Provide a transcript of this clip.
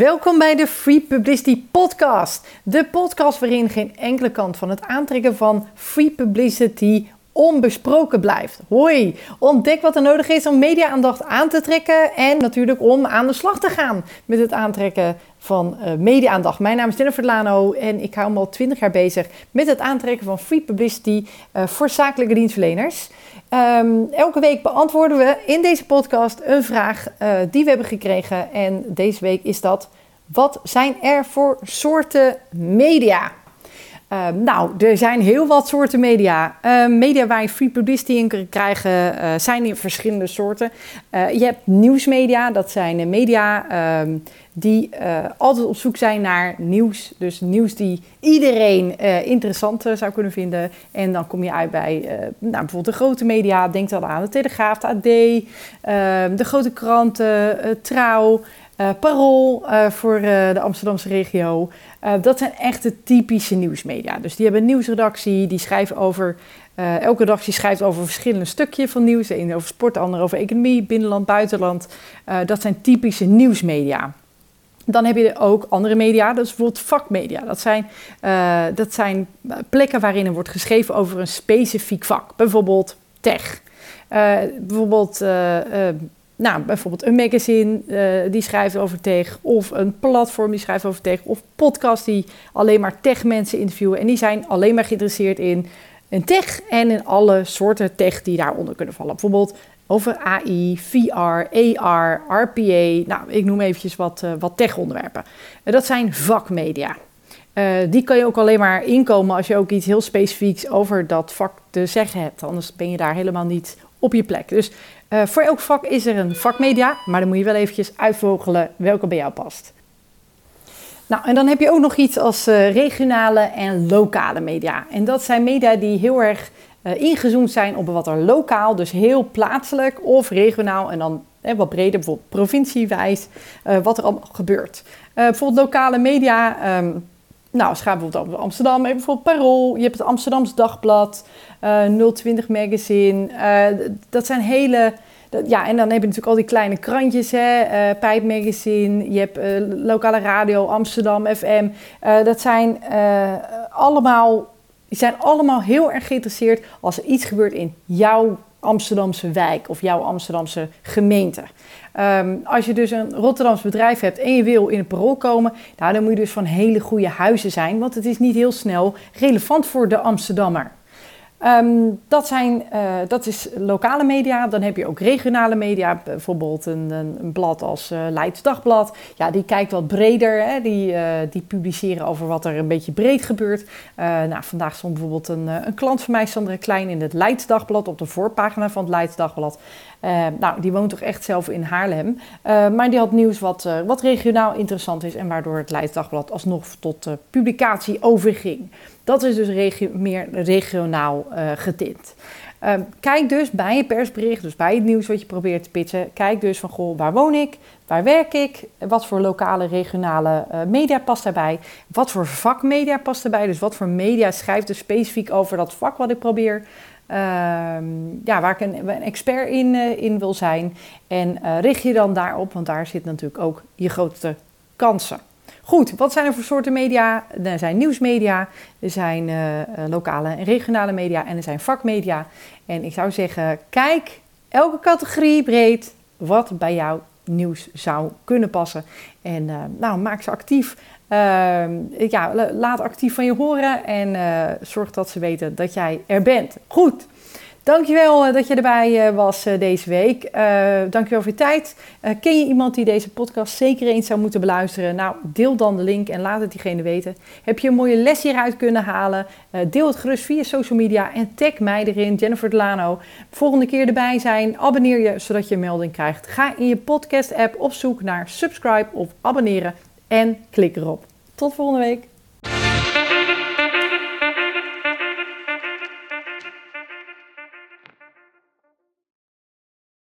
Welkom bij de Free Publicity Podcast. De podcast waarin geen enkele kant van het aantrekken van free publicity onbesproken blijft. Hoi, ontdek wat er nodig is om media-aandacht aan te trekken en natuurlijk om aan de slag te gaan met het aantrekken van uh, media-aandacht. Mijn naam is Jennifer Lano en ik hou me al 20 jaar bezig met het aantrekken van free publicity uh, voor zakelijke dienstverleners. Um, elke week beantwoorden we in deze podcast een vraag uh, die we hebben gekregen. En deze week is dat: wat zijn er voor soorten media? Uh, nou, er zijn heel wat soorten media. Uh, media waar je free publicity in krijgen uh, zijn in verschillende soorten. je hebt nieuwsmedia, dat zijn media ehm, die altijd op zoek zijn naar nieuws. Dus nieuws die iedereen interessant zou kunnen vinden. En dan kom je uit bij nou, bijvoorbeeld de grote media. Denk dan aan de Telegraaf, de AD, ehm, de grote kranten, Trouw. Uh, Parool uh, voor uh, de Amsterdamse regio. dat zijn echt de typische nieuwsmedia. Dus die hebben een nieuwsredactie, die schrijven over. elke redactie schrijft over verschillende stukjes van nieuws. De over sport, de andere over economie, binnenland, buitenland. dat zijn typische nieuwsmedia. Dan heb je ook andere media, dat is bijvoorbeeld vakmedia. Dat zijn, dat zijn plekken waarin er wordt geschreven over een specifiek vak. Bijvoorbeeld tech. bijvoorbeeld nou, bijvoorbeeld een magazine uh, die schrijft over tech, of een platform die schrijft over tech, of podcast die alleen maar tech mensen interviewen. En die zijn alleen maar geïnteresseerd in, in tech en in alle soorten tech die daaronder kunnen vallen. Bijvoorbeeld over AI, VR, AR, RPA. Nou, ik noem eventjes wat, uh, wat tech-onderwerpen. Dat zijn vakmedia. Uh, die kan je ook alleen maar inkomen als je ook iets heel specifieks over dat vak te zeggen hebt. Anders ben je daar helemaal niet op je plek. Dus uh, voor elk vak is er een vakmedia, maar dan moet je wel eventjes uitvogelen welke bij jou past. Nou, en dan heb je ook nog iets als uh, regionale en lokale media. En dat zijn media die heel erg uh, ingezoomd zijn op wat er lokaal, dus heel plaatselijk of regionaal en dan wat breder, bijvoorbeeld provinciewijs, wat er allemaal gebeurt. bijvoorbeeld lokale media, um, nou, als gaat bijvoorbeeld over Amsterdam, bijvoorbeeld Parool, je hebt het Amsterdams Dagblad, uh, 020 Magazine. Dat zijn hele. Ja, en dan heb je natuurlijk al die kleine krantjes, hè, uh, je hebt uh, lokale radio, Amsterdam FM. dat zijn allemaal, die zijn allemaal heel erg geïnteresseerd als er iets gebeurt in jouw Amsterdamse wijk of jouw Amsterdamse gemeente. Um, als je dus een Rotterdams bedrijf hebt en je wil in een parool komen, nou, dan moet je dus van hele goede huizen zijn, want het is niet heel snel relevant voor de Amsterdammer. Um, dat, zijn, uh, dat is lokale media. Dan heb je ook regionale media. Bijvoorbeeld een, een, een blad als uh, Leids Dagblad. Ja, die kijkt wat breder. Hè. Die, uh, die publiceren over wat er een beetje breed gebeurt. nou, vandaag stond bijvoorbeeld een, een klant van mij, Sandra Klein, in het Leids Dagblad. Op de voorpagina van het Leids Dagblad. Nou, die woont toch echt zelf in Haarlem. maar die had nieuws wat, wat regionaal interessant is. En waardoor het Leids Dagblad alsnog tot publicatie overging. Dat is dus meer regionaal getint. Uh, kijk dus bij je persbericht, dus bij het nieuws wat je probeert te pitchen, kijk dus van goh, waar woon ik, waar werk ik, wat voor lokale, regionale media past daarbij, wat voor vakmedia past daarbij, dus wat voor media schrijft er specifiek over dat vak wat ik probeer, ehm, ja, waar ik een, expert in, uh, in wil zijn. En richt je dan daarop, want daar zit natuurlijk ook je grootste kansen. Goed, wat zijn er voor soorten media? Er zijn nieuwsmedia, er zijn uh, lokale en regionale media en er zijn vakmedia. En ik zou zeggen, kijk elke categorie breed wat bij jouw nieuws zou kunnen passen. En uh, nou, maak ze actief. Uh, ja, laat actief van je horen en zorg dat ze weten dat jij er bent. Goed. Dankjewel uh, dat je erbij uh, was uh, deze week. dankjewel voor je tijd. ken je iemand die deze podcast zeker eens zou moeten beluisteren? Nou, deel dan de link en laat het diegene weten. Heb je een mooie les hieruit kunnen halen? deel het gerust via social media en tag mij erin, Jennifer Delano. Volgende keer erbij zijn, abonneer je zodat je een melding krijgt. Ga in je podcast app op zoek naar subscribe of abonneren en klik erop. Tot volgende week.